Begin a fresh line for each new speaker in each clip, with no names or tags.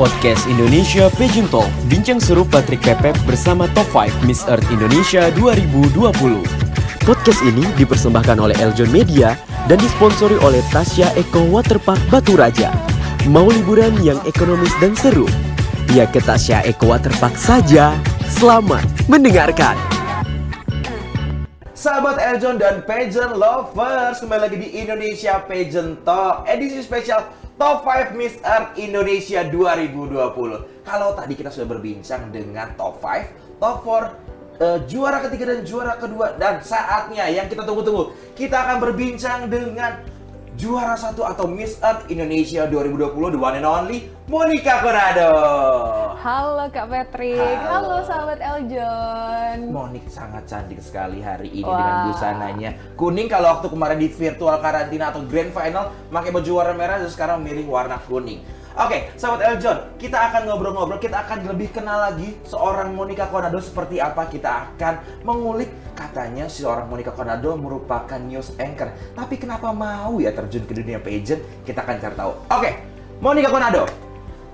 Podcast Indonesia Pageant Talk. Bincang seru Patrick Pepep bersama Top 5 Miss Earth Indonesia 2020 Podcast ini dipersembahkan oleh Eljon Media dan disponsori oleh Tasya Eko Waterpark Batu Raja. Mau liburan yang ekonomis dan seru? Ya ke Tasya Eko Waterpark saja. Selamat mendengarkan.
Sahabat Eljon dan pageant lovers, kembali lagi di Indonesia Pageant Talk edisi spesial Top 5 Miss Earth Indonesia 2020. Kalau tadi kita sudah berbincang dengan Top 5, Top 4, uh, juara ketiga dan juara kedua dan saatnya yang kita tunggu-tunggu, kita akan berbincang dengan juara satu atau Miss Earth Indonesia 2020 the one and only Monica Corrado.
Halo Kak Patrick, halo, halo sahabat Eljon.
Monik sangat cantik sekali hari ini Wah. dengan busananya kuning. Kalau waktu kemarin di virtual karantina atau grand final pakai baju warna merah, dan sekarang milih warna kuning. Oke, sahabat Eljon, kita akan ngobrol-ngobrol, kita akan lebih kenal lagi seorang Monica Konado seperti apa. Kita akan mengulik katanya seorang Monica Konado merupakan news anchor. Tapi kenapa mau ya terjun ke dunia pageant? Kita akan cari tahu. Oke, Monica Konado.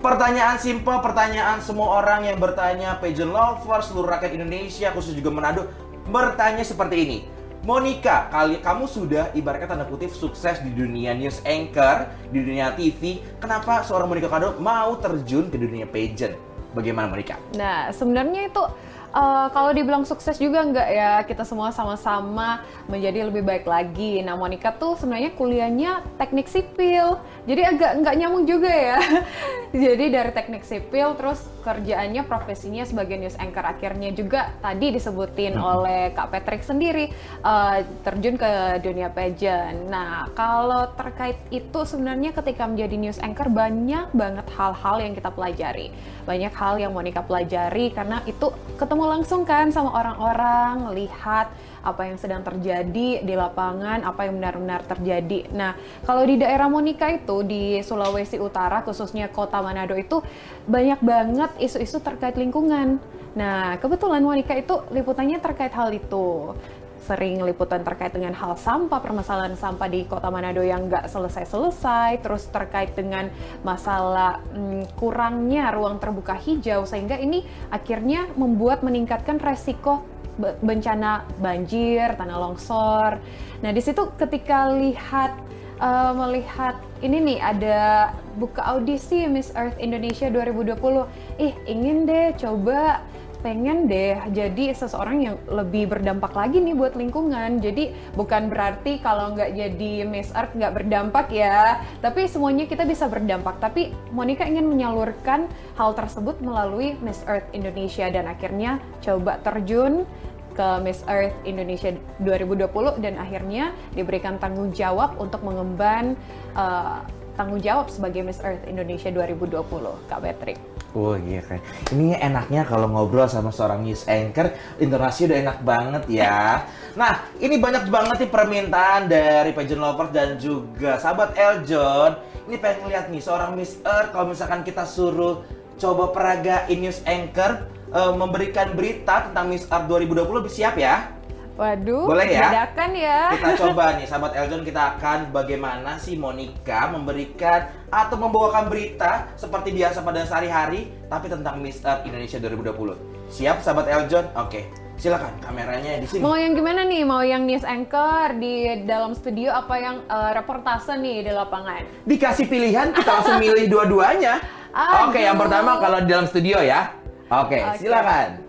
Pertanyaan simple, pertanyaan semua orang yang bertanya pageant lover seluruh rakyat Indonesia, khusus juga Manado, bertanya seperti ini Monica, kali kamu sudah ibaratnya tanda kutip sukses di dunia news anchor, di dunia TV. Kenapa seorang Monica Kado mau terjun ke dunia pageant? Bagaimana Monica?
Nah, sebenarnya itu uh, kalau dibilang sukses juga enggak ya kita semua sama-sama menjadi lebih baik lagi. Nah Monica tuh sebenarnya kuliahnya teknik sipil, jadi agak nggak nyambung juga ya. jadi dari teknik sipil terus kerjaannya profesinya sebagai news anchor akhirnya juga tadi disebutin hmm. oleh Kak Patrick sendiri uh, terjun ke dunia pageant. Nah kalau terkait itu sebenarnya ketika menjadi news anchor banyak banget hal-hal yang kita pelajari, banyak hal yang Monica pelajari karena itu ketemu langsung kan sama orang-orang, lihat apa yang sedang terjadi di lapangan, apa yang benar-benar terjadi. Nah, kalau di daerah Monika itu di Sulawesi Utara, khususnya Kota Manado itu banyak banget isu-isu terkait lingkungan. Nah, kebetulan Monika itu liputannya terkait hal itu sering liputan terkait dengan hal sampah, permasalahan sampah di Kota Manado yang nggak selesai-selesai, terus terkait dengan masalah hmm, kurangnya ruang terbuka hijau, sehingga ini akhirnya membuat meningkatkan resiko bencana banjir, tanah longsor. Nah di situ ketika lihat uh, melihat ini nih ada buka audisi Miss Earth Indonesia 2020, ih ingin deh coba pengen deh jadi seseorang yang lebih berdampak lagi nih buat lingkungan. Jadi bukan berarti kalau nggak jadi Miss Earth nggak berdampak ya, tapi semuanya kita bisa berdampak. Tapi Monica ingin menyalurkan hal tersebut melalui Miss Earth Indonesia dan akhirnya coba terjun ke Miss Earth Indonesia 2020 dan akhirnya diberikan tanggung jawab untuk mengemban uh, tanggung jawab sebagai Miss Earth Indonesia 2020, Kak Patrick.
Oh iya kan. Ini enaknya kalau ngobrol sama seorang news anchor, intonasi udah enak banget ya. Nah, ini banyak banget nih permintaan dari pageant lovers dan juga sahabat Eljon. Ini pengen lihat nih seorang Miss Earth kalau misalkan kita suruh coba peragain news anchor uh, memberikan berita tentang Miss Earth 2020 siap ya?
Waduh,
boleh ya?
Bedakan ya.
Kita coba nih, sahabat Eljon, kita akan bagaimana sih Monica memberikan atau membawakan berita seperti biasa pada sehari-hari, tapi tentang Miss Earth Indonesia 2020. Siap, sahabat Eljon? Oke, silakan kameranya di sini.
Mau yang gimana nih? Mau yang news anchor di dalam studio apa yang uh, reportase nih di lapangan?
Dikasih pilihan, kita langsung milih dua-duanya. Oke, yang pertama kalau di dalam studio ya. Oke, okay. silakan.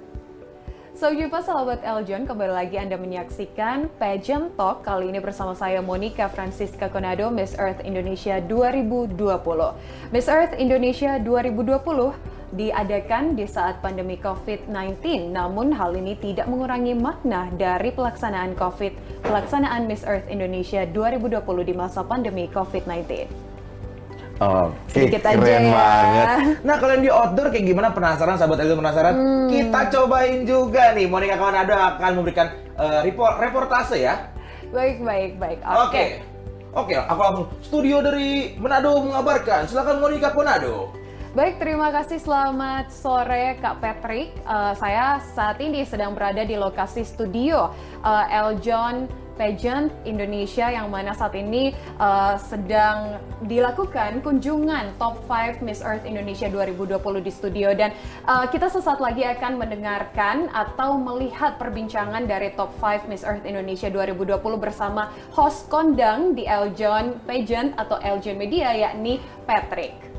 So, jumpa sahabat Eljon, kembali lagi Anda menyaksikan Pageant Talk kali ini bersama saya Monica Francisca Conado, Miss Earth Indonesia 2020. Miss Earth Indonesia 2020 diadakan di saat pandemi COVID-19, namun hal ini tidak mengurangi makna dari pelaksanaan COVID, pelaksanaan Miss Earth Indonesia 2020 di masa pandemi COVID-19.
Oke, okay, keren aja ya. banget. Nah, kalian di outdoor kayak gimana? Penasaran, sahabat Eldo penasaran? Hmm. Kita cobain juga nih. Monica Kawanado akan memberikan uh, report, reportase ya.
Baik, baik, baik.
Oke. Okay. Oke, okay, aku langsung studio dari Manado mengabarkan. Silakan Monica Konado.
Baik, terima kasih. Selamat sore Kak Patrick. Uh, saya saat ini sedang berada di lokasi studio uh, Eljon Pageant Indonesia yang mana saat ini uh, sedang dilakukan kunjungan top 5 Miss Earth Indonesia 2020 di studio dan uh, kita sesaat lagi akan mendengarkan atau melihat perbincangan dari top 5 Miss Earth Indonesia 2020 bersama host kondang di Eljon Pageant atau Eljon Media yakni Patrick.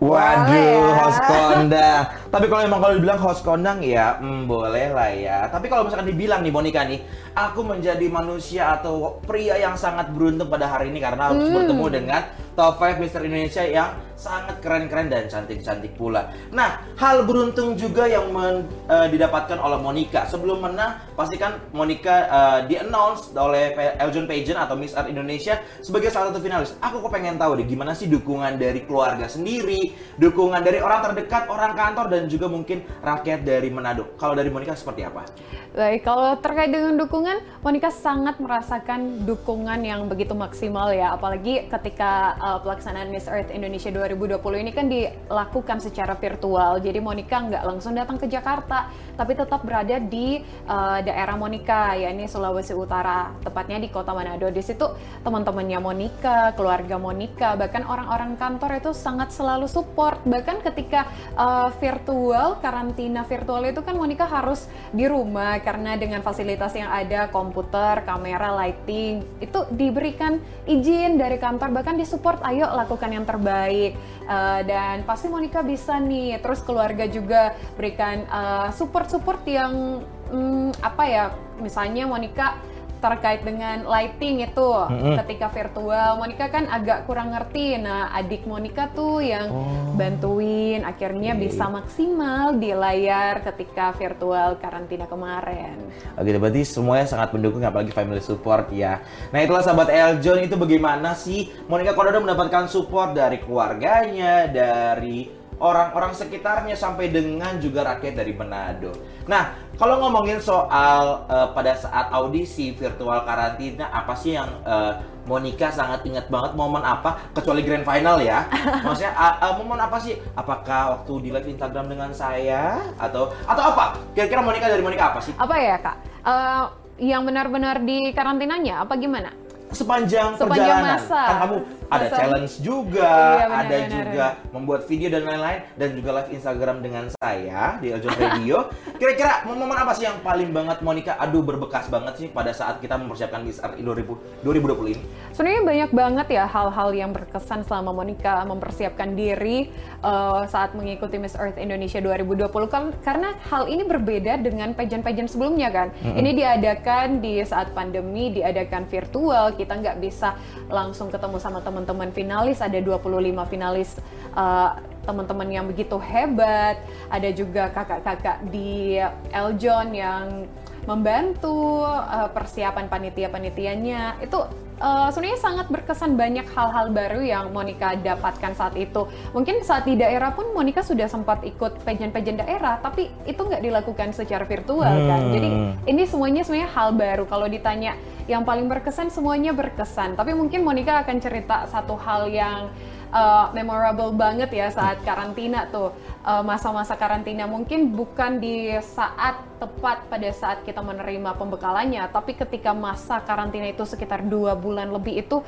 Waduh, ya. host kondang. Tapi kalau emang kalau dibilang host kondang ya, hmm, boleh lah ya. Tapi kalau misalkan dibilang nih Monica nih, aku menjadi manusia atau pria yang sangat beruntung pada hari ini karena harus hmm. bertemu dengan top 5 Mister Indonesia yang sangat keren-keren dan cantik-cantik pula. Nah, hal beruntung juga yang men, uh, didapatkan oleh Monica. Sebelum menang, pastikan Monica uh, di-announce oleh Eljon Pageant atau Miss Earth Indonesia sebagai salah satu finalis. Aku kok pengen tahu deh gimana sih dukungan dari keluarga sendiri, dukungan dari orang terdekat, orang kantor dan juga mungkin rakyat dari Manado. Kalau dari Monica seperti apa?
Baik, kalau terkait dengan dukungan, Monica sangat merasakan dukungan yang begitu maksimal ya, apalagi ketika uh, pelaksanaan Miss Earth Indonesia 2020 2020 ini kan dilakukan secara virtual. Jadi Monica nggak langsung datang ke Jakarta, tapi tetap berada di uh, daerah Monica, yakni Sulawesi Utara, tepatnya di Kota Manado. Di situ teman-temannya Monica, keluarga Monica, bahkan orang-orang kantor itu sangat selalu support. Bahkan ketika uh, virtual, karantina virtual itu kan Monica harus di rumah karena dengan fasilitas yang ada, komputer, kamera, lighting, itu diberikan izin dari kantor bahkan disupport ayo lakukan yang terbaik uh, dan pasti Monica bisa nih. Terus keluarga juga berikan uh, eh, support support yang um, apa ya misalnya Monica terkait dengan lighting itu mm-hmm. ketika virtual Monica kan agak kurang ngerti nah adik Monica tuh yang oh. bantuin akhirnya okay. bisa maksimal di layar ketika virtual karantina kemarin
oke berarti semuanya sangat mendukung apalagi family support ya nah itulah sahabat Eljon itu bagaimana sih Monica Kododo mendapatkan support dari keluarganya dari orang-orang sekitarnya sampai dengan juga rakyat dari Manado. Nah, kalau ngomongin soal uh, pada saat audisi virtual karantina, apa sih yang uh, Monica sangat ingat banget momen apa? Kecuali grand final ya. Maksudnya uh, uh, momen apa sih? Apakah waktu di live Instagram dengan saya atau atau apa? Kira-kira Monica dari Monica apa sih?
Apa ya kak? Uh, yang benar-benar di karantinanya apa gimana?
sepanjang, sepanjang perjalanan masa. kan kamu ada masa. challenge juga, iya, benar, ada benar, juga benar. membuat video dan lain-lain dan juga live Instagram dengan saya di Eljon Radio. Kira-kira momen apa sih yang paling banget Monica aduh berbekas banget sih pada saat kita mempersiapkan Miss Earth 2020 ini?
Sebenarnya banyak banget ya hal-hal yang berkesan selama Monica mempersiapkan diri uh, saat mengikuti Miss Earth Indonesia 2020 kan karena hal ini berbeda dengan pageant-pageant sebelumnya kan. Mm -hmm. Ini diadakan di saat pandemi, diadakan virtual kita nggak bisa langsung ketemu sama teman-teman finalis ada 25 finalis uh, teman-teman yang begitu hebat ada juga kakak-kakak di Eljon yang membantu uh, persiapan panitia-panitianya itu uh, sebenarnya sangat berkesan banyak hal-hal baru yang Monica dapatkan saat itu. Mungkin saat di daerah pun Monica sudah sempat ikut pageant-pageant daerah, tapi itu nggak dilakukan secara virtual hmm. kan. Jadi ini semuanya sebenarnya hal baru. Kalau ditanya yang paling berkesan semuanya berkesan. Tapi mungkin Monica akan cerita satu hal yang uh, memorable banget ya saat karantina tuh uh, masa-masa karantina mungkin bukan di saat tepat pada saat kita menerima pembekalannya tapi ketika masa karantina itu sekitar dua bulan lebih itu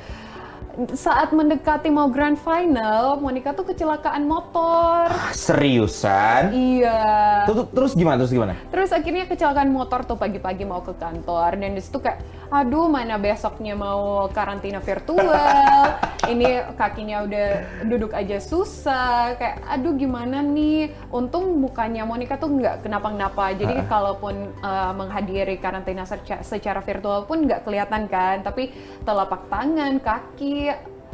saat mendekati mau grand final, Monica tuh kecelakaan motor. Ah,
seriusan?
Iya.
Terus, terus gimana? Terus gimana?
Terus akhirnya kecelakaan motor tuh pagi-pagi mau ke kantor dan di situ kayak, aduh mana besoknya mau karantina virtual, ini kakinya udah duduk aja susah, kayak aduh gimana nih. Untung mukanya Monica tuh nggak kenapa-kenapa. Jadi uh. kalaupun uh, menghadiri karantina secara, secara virtual pun nggak kelihatan kan, tapi telapak tangan, kaki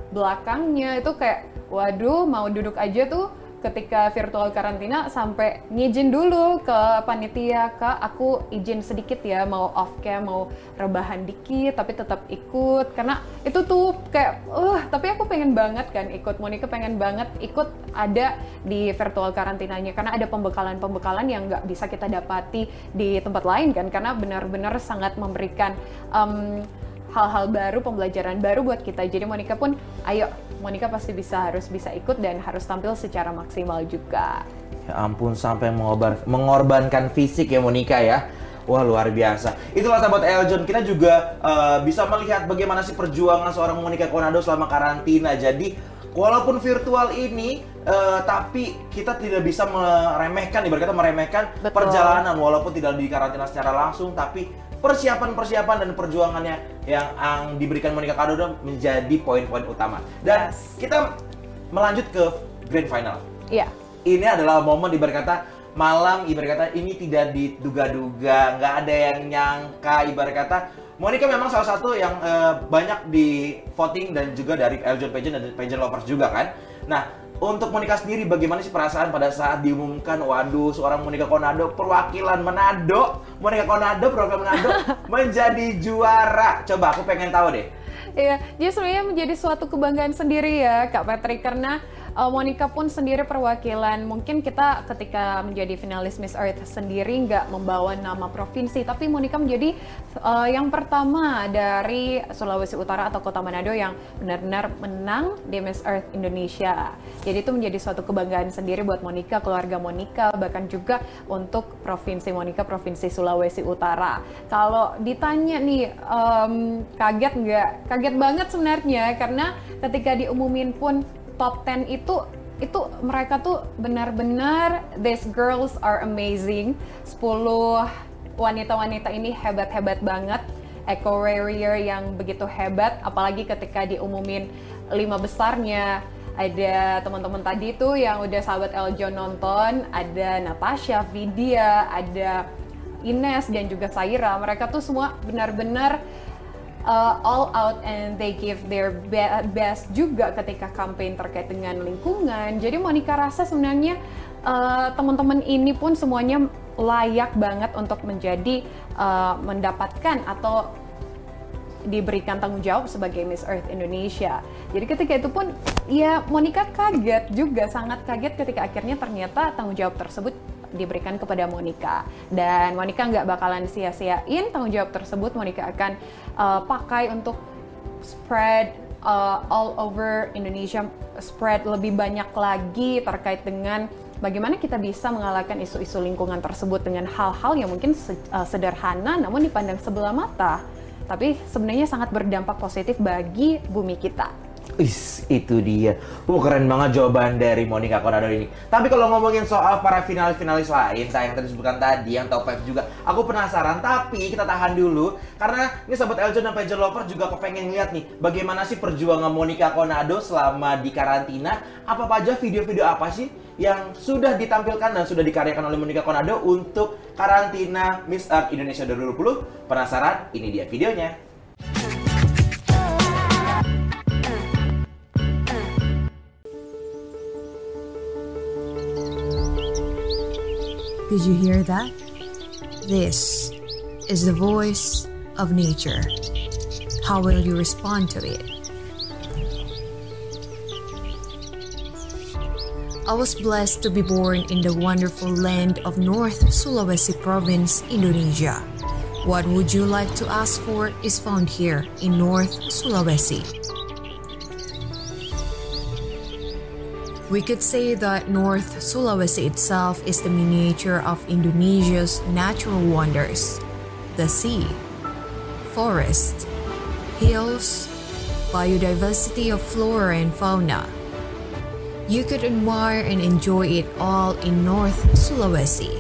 belakangnya itu kayak waduh mau duduk aja tuh ketika virtual karantina sampai ngizin dulu ke panitia kak aku izin sedikit ya mau off cam mau rebahan dikit tapi tetap ikut. Karena itu tuh kayak uh tapi aku pengen banget kan ikut Monica pengen banget ikut ada di virtual karantinanya. Karena ada pembekalan-pembekalan yang nggak bisa kita dapati di tempat lain kan karena benar-benar sangat memberikan um, hal-hal baru, pembelajaran baru buat kita. Jadi Monica pun, ayo, Monica pasti bisa harus bisa ikut dan harus tampil secara maksimal juga.
Ya ampun, sampai mengorban, mengorbankan fisik ya Monica ya. Wah luar biasa. Itulah sahabat Eljon. Kita juga uh, bisa melihat bagaimana sih perjuangan seorang Monica Konado selama karantina. Jadi walaupun virtual ini, uh, tapi kita tidak bisa meremehkan, ibarat kata meremehkan Betul. perjalanan walaupun tidak di karantina secara langsung, tapi persiapan-persiapan dan perjuangannya yang, yang diberikan Monica Konado menjadi poin-poin utama. Dan yes. kita melanjut ke grand final.
Iya.
Ini adalah momen ibarat kata malam ibarat kata ini tidak diduga-duga, nggak ada yang nyangka ibarat kata Monica memang salah satu yang uh, banyak di voting dan juga dari Eljon Pageant dan Pageant Lovers juga kan. Nah, untuk Monica sendiri bagaimana sih perasaan pada saat diumumkan waduh seorang Monica Konado perwakilan Manado, Monica Konado perwakilan Manado menjadi juara. Coba aku pengen tahu deh.
Iya, jadi sebenarnya menjadi suatu kebanggaan sendiri ya Kak Patrick karena uh, Monica pun sendiri perwakilan. Mungkin kita ketika menjadi finalis Miss Earth sendiri nggak membawa nama provinsi, tapi Monica menjadi uh, yang pertama dari Sulawesi Utara atau Kota Manado yang benar-benar menang di Miss Earth Indonesia. Jadi itu menjadi suatu kebanggaan sendiri buat Monica, keluarga Monica, bahkan juga untuk provinsi Monica, provinsi Sulawesi Utara. Kalau ditanya nih, um, kaget nggak? Kaget banget sebenarnya karena ketika diumumin pun top 10 itu itu mereka tuh benar-benar these girls are amazing. 10 wanita-wanita ini hebat-hebat banget. Eco warrior yang begitu hebat apalagi ketika diumumin lima besarnya. Ada teman-teman tadi tuh yang udah sahabat Eljon nonton ada Natasha, Vidya, ada Ines dan juga Saira. Mereka tuh semua benar-benar uh, all out and they give their be best juga ketika campaign terkait dengan lingkungan. Jadi Monica rasa sebenarnya uh, teman-teman ini pun semuanya layak banget untuk menjadi uh, mendapatkan atau diberikan tanggung jawab sebagai Miss Earth Indonesia. Jadi ketika itu pun ya Monica kaget juga sangat kaget ketika akhirnya ternyata tanggung jawab tersebut diberikan kepada Monica. Dan Monica nggak bakalan sia-siain tanggung jawab tersebut. Monica akan uh, pakai untuk spread uh, all over Indonesia spread lebih banyak lagi terkait dengan bagaimana kita bisa mengalahkan isu-isu lingkungan tersebut dengan hal-hal yang mungkin uh, sederhana namun dipandang sebelah mata. Tapi sebenarnya sangat berdampak positif bagi bumi kita.
Is, itu dia. Oh, keren banget jawaban dari Monica Conado ini. Tapi kalau ngomongin soal para finalis-finalis lain, yang tadi disebutkan tadi, yang top 5 juga, aku penasaran. Tapi kita tahan dulu, karena ini sahabat Eljon dan Pager Lover juga kepengen lihat nih, bagaimana sih perjuangan Monica Conado selama di karantina. Apa aja video-video apa sih yang sudah ditampilkan dan sudah dikaryakan oleh Monica Conado untuk karantina Miss Earth Indonesia 2020? Penasaran? Ini dia videonya.
Did you hear that? This is the voice of nature. How will you respond to it? I was blessed to be born in the wonderful land of North Sulawesi Province, Indonesia. What would you like to ask for is found here in North Sulawesi. We could say that North Sulawesi itself is the miniature of Indonesia's natural wonders the sea, forest, hills, biodiversity of flora and fauna. You could admire and enjoy it all in North Sulawesi.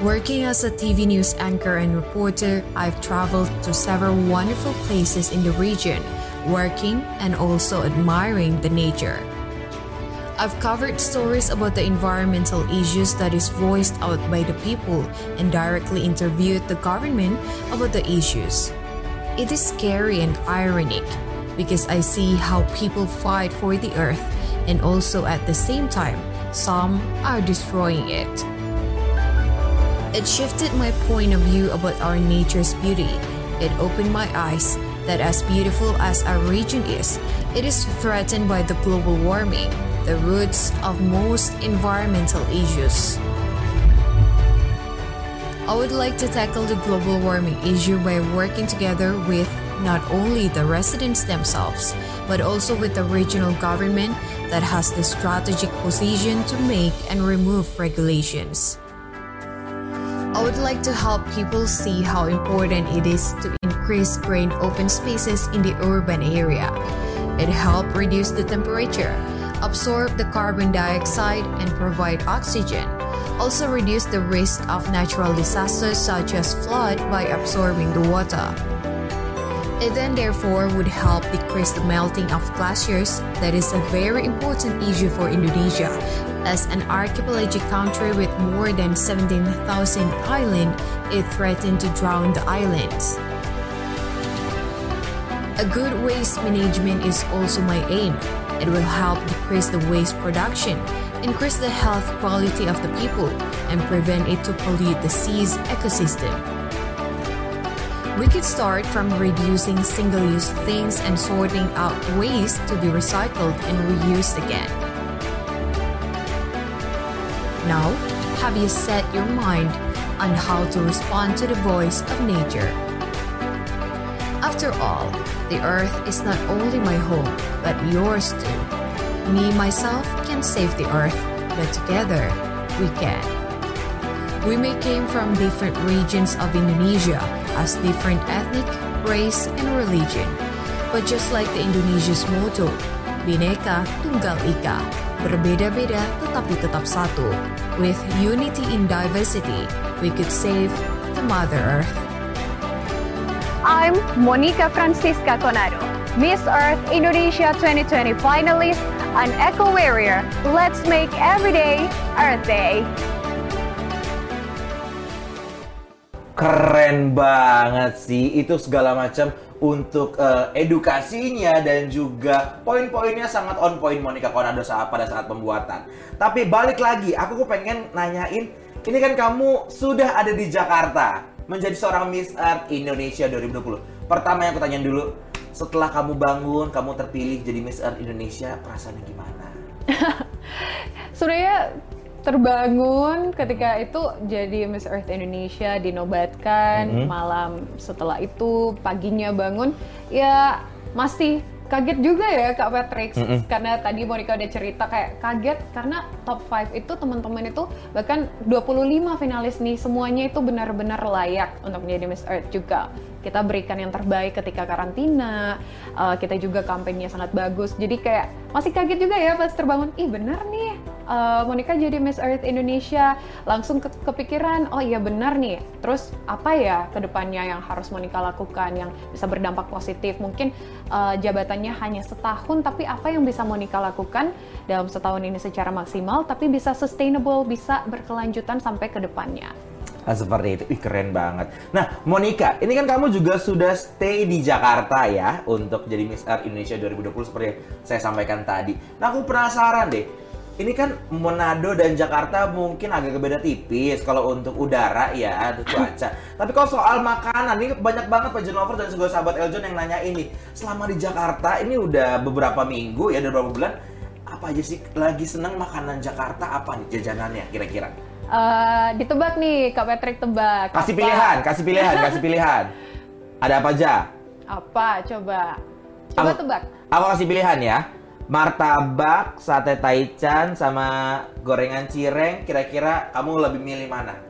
Working as a TV news anchor and reporter, I've traveled to several wonderful places in the region working, and also admiring the nature. I've covered stories about the environmental issues that is voiced out by the people and directly interviewed the government about the issues. It is scary and ironic because I see how people fight for the earth and also at the same time, some are destroying it. It shifted my point of view about our nature's beauty. It opened my eyes that as beautiful as our region is, it is threatened by the global warming, the roots of most environmental issues. I would like to tackle the global warming issue by working together with not only the residents themselves, but also with the regional government that has the strategic position to make and remove regulations. I would like to help people see how important it is to increase green open spaces in the urban area. It helps reduce the temperature, absorb the carbon dioxide, and provide oxygen. Also, reduce the risk of natural disasters such as flood by absorbing the water. It then therefore would help decrease the melting of glaciers that is a very important issue for Indonesia as an archipelagic country with more than 17,000 islands it threatened to drown the islands. A good waste management is also my aim. It will help decrease the waste production, increase the health quality of the people, and prevent it to pollute the sea's ecosystem. We could start from reducing single use things and sorting out waste to be recycled and reused again. Now, have you set your mind on how to respond to the voice of nature? After all, the earth is not only my home, but yours too. Me, myself, can save the earth, but together, we can. We may came from different regions of Indonesia as different ethnic, race, and religion. But just like the Indonesia's motto, Bhinneka Tunggal Ika, berbeda-beda tetapi tetap satu. With unity in diversity, we could save the Mother Earth.
I'm Monica Francisca Conado, Miss Earth Indonesia 2020 finalist, and eco warrior. Let's make every day Earth Day.
Keren banget sih, itu segala macam untuk uh, edukasinya dan juga poin-poinnya sangat on point Monica Konado saat pada saat pembuatan. Tapi balik lagi, aku pengen nanyain, ini kan kamu sudah ada di Jakarta menjadi seorang Miss Earth Indonesia 2020. Pertama yang aku tanyain dulu, setelah kamu bangun, kamu terpilih jadi Miss Earth Indonesia, perasaannya gimana?
Sebenarnya terbangun ketika itu jadi Miss Earth Indonesia dinobatkan
Mhm.
malam setelah itu paginya bangun. Ya masih kaget juga ya Kak Patrick.
Mhm.
karena tadi Monica udah cerita kayak kaget karena top 5 itu teman-teman itu bahkan 25 finalis nih semuanya itu benar-benar layak untuk menjadi Miss Earth juga. Kita berikan yang terbaik ketika karantina uh, kita juga kampanye sangat bagus. Jadi kayak masih kaget juga ya pas terbangun ih benar nih uh, Monica jadi Miss Earth Indonesia langsung ke- kepikiran oh iya benar nih terus apa ya ke depannya yang harus Monica lakukan yang bisa berdampak positif mungkin uh, jabatannya hanya setahun tapi apa yang bisa Monica lakukan dalam setahun ini secara maksimal tapi bisa sustainable bisa berkelanjutan sampai ke depannya
Ah, seperti itu, ih keren banget. Nah, Monica, ini kan kamu juga sudah stay di Jakarta ya untuk jadi Miss Earth Indonesia 2020 seperti yang saya sampaikan tadi. Nah, aku penasaran deh. Ini kan Manado dan Jakarta mungkin agak beda tipis kalau untuk udara ya, ada cuaca. Tapi kalau soal makanan, ini banyak banget Pak Lover dan juga sahabat Eljon yang nanya ini. Selama di Jakarta ini udah beberapa minggu ya, udah beberapa bulan. Apa aja sih lagi seneng makanan Jakarta apa nih jajanannya kira-kira?
Uh, ditebak nih Kak Patrick tebak
Kasih
Apa?
pilihan, kasih pilihan, kasih pilihan. Ada apa aja?
apa coba coba
Aku-
tebak
Aku kasih pilihan ya. Martabak, sate taichan, sama gorengan cireng. Kira-kira kamu lebih milih mana?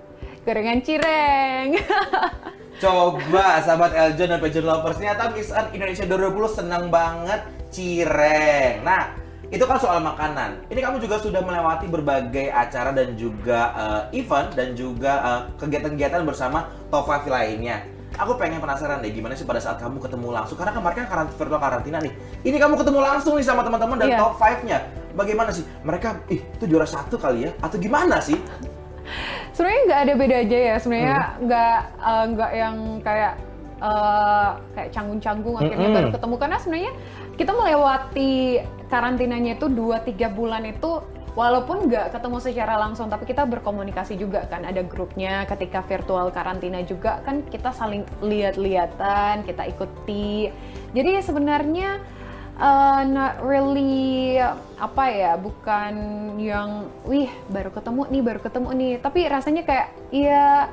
gorengan cireng
Coba sahabat Eljon dan Pajon Lovers ternyata Miss Earth Indonesia 2020 senang banget cireng. Nah, itu kan soal makanan. Ini kamu juga sudah melewati berbagai acara dan juga eh, event dan juga eh, kegiatan-kegiatan bersama top 5 lainnya. Aku pengen penasaran deh gimana sih pada saat kamu ketemu langsung karena kemarin kan karant virtual karantina nih. Ini kamu ketemu langsung nih sama teman-teman dan
Iya.
top 5-nya. Bagaimana sih? Mereka ih itu juara satu kali ya atau gimana sih?
sebenarnya nggak ada beda aja ya sebenarnya
Hmm.
nggak eh, nggak yang kayak eh, kayak canggung-canggung akhirnya
Mm-mm.
baru ketemu karena sebenarnya kita melewati karantinanya itu 2-3 bulan itu walaupun nggak ketemu secara langsung tapi kita berkomunikasi juga kan. Ada grupnya ketika virtual karantina juga kan kita saling lihat-lihatan kita ikuti. Jadi sebenarnya uh, not really apa ya bukan yang wih baru ketemu nih baru ketemu nih. Tapi rasanya kayak ya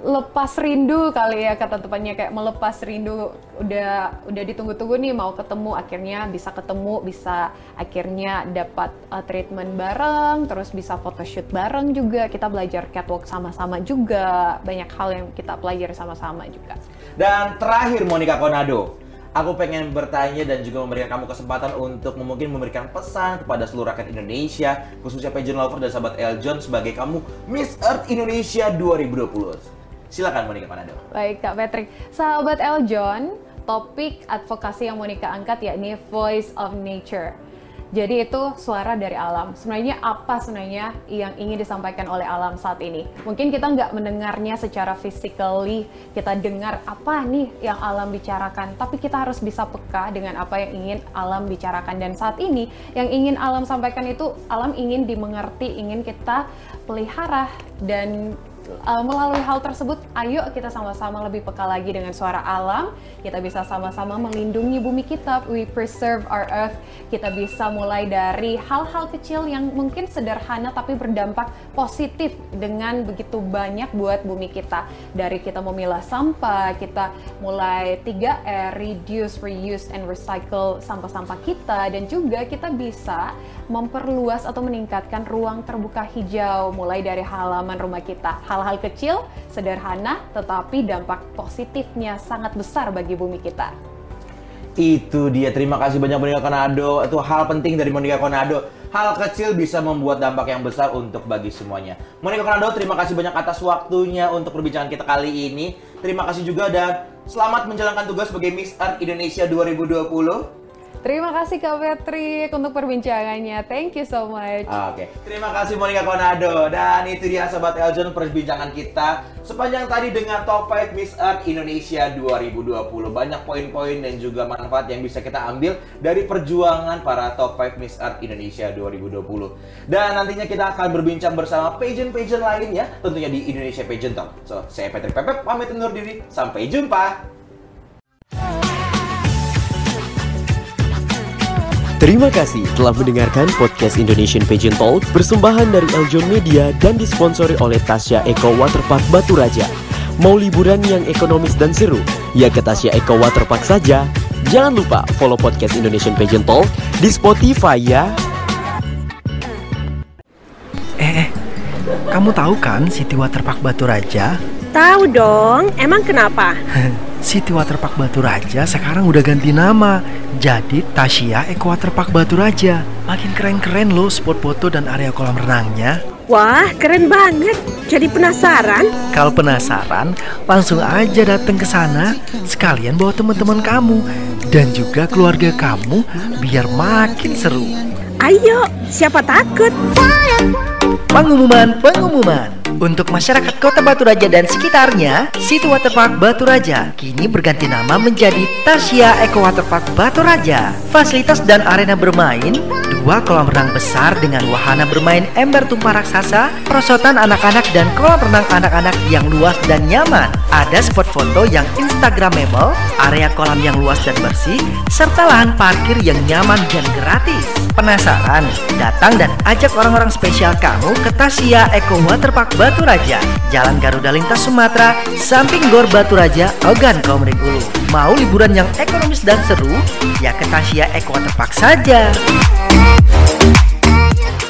lepas rindu kali ya kata tepatnya kayak melepas rindu. Udah udah ditunggu-tunggu nih mau ketemu akhirnya bisa ketemu bisa akhirnya dapat uh, treatment bareng terus bisa photoshoot bareng juga. Kita belajar catwalk sama-sama juga. Banyak hal yang kita pelajari sama-sama juga.
Dan terakhir Monica Konado. Aku pengen bertanya dan juga memberikan kamu kesempatan untuk mungkin memberikan pesan kepada seluruh rakyat Indonesia khususnya pageant lover dan sahabat Eljon sebagai kamu Miss Earth Indonesia 2020 Silakan Monica Panado.
Baik Kak Patrick. Sahabat Eljon, topik advokasi yang Monica angkat yakni Voice of Nature. Jadi itu suara dari alam. Sebenarnya apa sebenarnya yang ingin disampaikan oleh alam saat ini? Mungkin kita nggak mendengarnya secara physically, kita dengar apa nih yang alam bicarakan, tapi kita harus bisa peka dengan apa yang ingin alam bicarakan. Dan saat ini yang ingin alam sampaikan itu alam ingin dimengerti, ingin kita pelihara dan uh, melalui hal tersebut, ayo kita sama-sama lebih peka lagi dengan suara alam. Kita bisa sama-sama melindungi bumi kita. We preserve our earth. Kita bisa mulai dari hal-hal kecil yang mungkin sederhana tapi berdampak positif dengan begitu banyak buat bumi kita. Dari kita memilah sampah, kita mulai 3R, reduce, reuse, and recycle sampah-sampah kita. Dan juga kita bisa memperluas atau meningkatkan ruang terbuka hijau mulai dari halaman rumah kita. Hal-hal kecil, sederhana, tetapi dampak positifnya sangat besar bagi bumi kita.
Itu dia. Terima kasih banyak Monica Konado. Itu hal penting dari Monica Konado. Hal kecil bisa membuat dampak yang besar untuk bagi semuanya. Monica Konado, terima kasih banyak atas waktunya untuk perbincangan kita kali ini. Terima kasih juga dan selamat menjalankan tugas sebagai Miss Earth Indonesia 2020.
Terima kasih Kak Patrick untuk perbincangannya. Thank you so much.
Oke, okay. terima kasih Monica Konado. Dan itu dia Sobat Eljon perbincangan kita sepanjang tadi dengan Top 5 Miss Earth Indonesia 2020. Banyak poin-poin dan juga manfaat yang bisa kita ambil dari perjuangan para Top 5 Miss Earth Indonesia 2020. Dan nantinya kita akan berbincang bersama pageant-pageant lainnya tentunya di Indonesia Pageant Talk. So, saya Patrick Pepep pamit undur diri. Sampai jumpa.
Terima kasih telah mendengarkan podcast Indonesian Pageant Talk persembahan dari Eljon Media dan disponsori oleh Tasya Eco Waterpark Batu Raja. Mau liburan yang ekonomis dan seru? Ya ke Tasya Eco Waterpark saja. Jangan lupa follow podcast Indonesian Pageant Talk di Spotify ya.
Eh, eh, kamu tahu kan City Waterpark Batu Raja?
Tahu dong, emang kenapa?
City Waterpark Batu Raja sekarang udah ganti nama jadi Tasya Eco Waterpark Batu Raja. Makin keren-keren loh spot foto dan area kolam renangnya.
Wah, keren banget. Jadi penasaran?
Kalau penasaran, langsung aja datang ke sana. Sekalian bawa teman-teman kamu dan juga keluarga kamu biar makin seru.
Ayo, siapa takut?
Pengumuman, pengumuman. Untuk masyarakat Kota Batu Raja dan sekitarnya, Situ Waterpark Batu Raja kini berganti nama menjadi Tasya Eco Waterpark Batu Raja. Fasilitas dan arena bermain, dua kolam renang besar dengan wahana bermain ember tumpah raksasa, perosotan anak-anak dan kolam renang anak-anak yang luas dan nyaman. Ada spot foto yang instagramable, area kolam yang luas dan bersih, serta lahan parkir yang nyaman dan gratis. Penasaran? Datang dan ajak orang-orang spesial kamu ke Tasya Eco Waterpark Batu Raja, Jalan Garuda Lintas Sumatera, samping Gor Batu Raja, Ogan Komering Ulu. Mau liburan yang ekonomis dan seru? Ya ke Tasya Eco Waterpark saja. Are you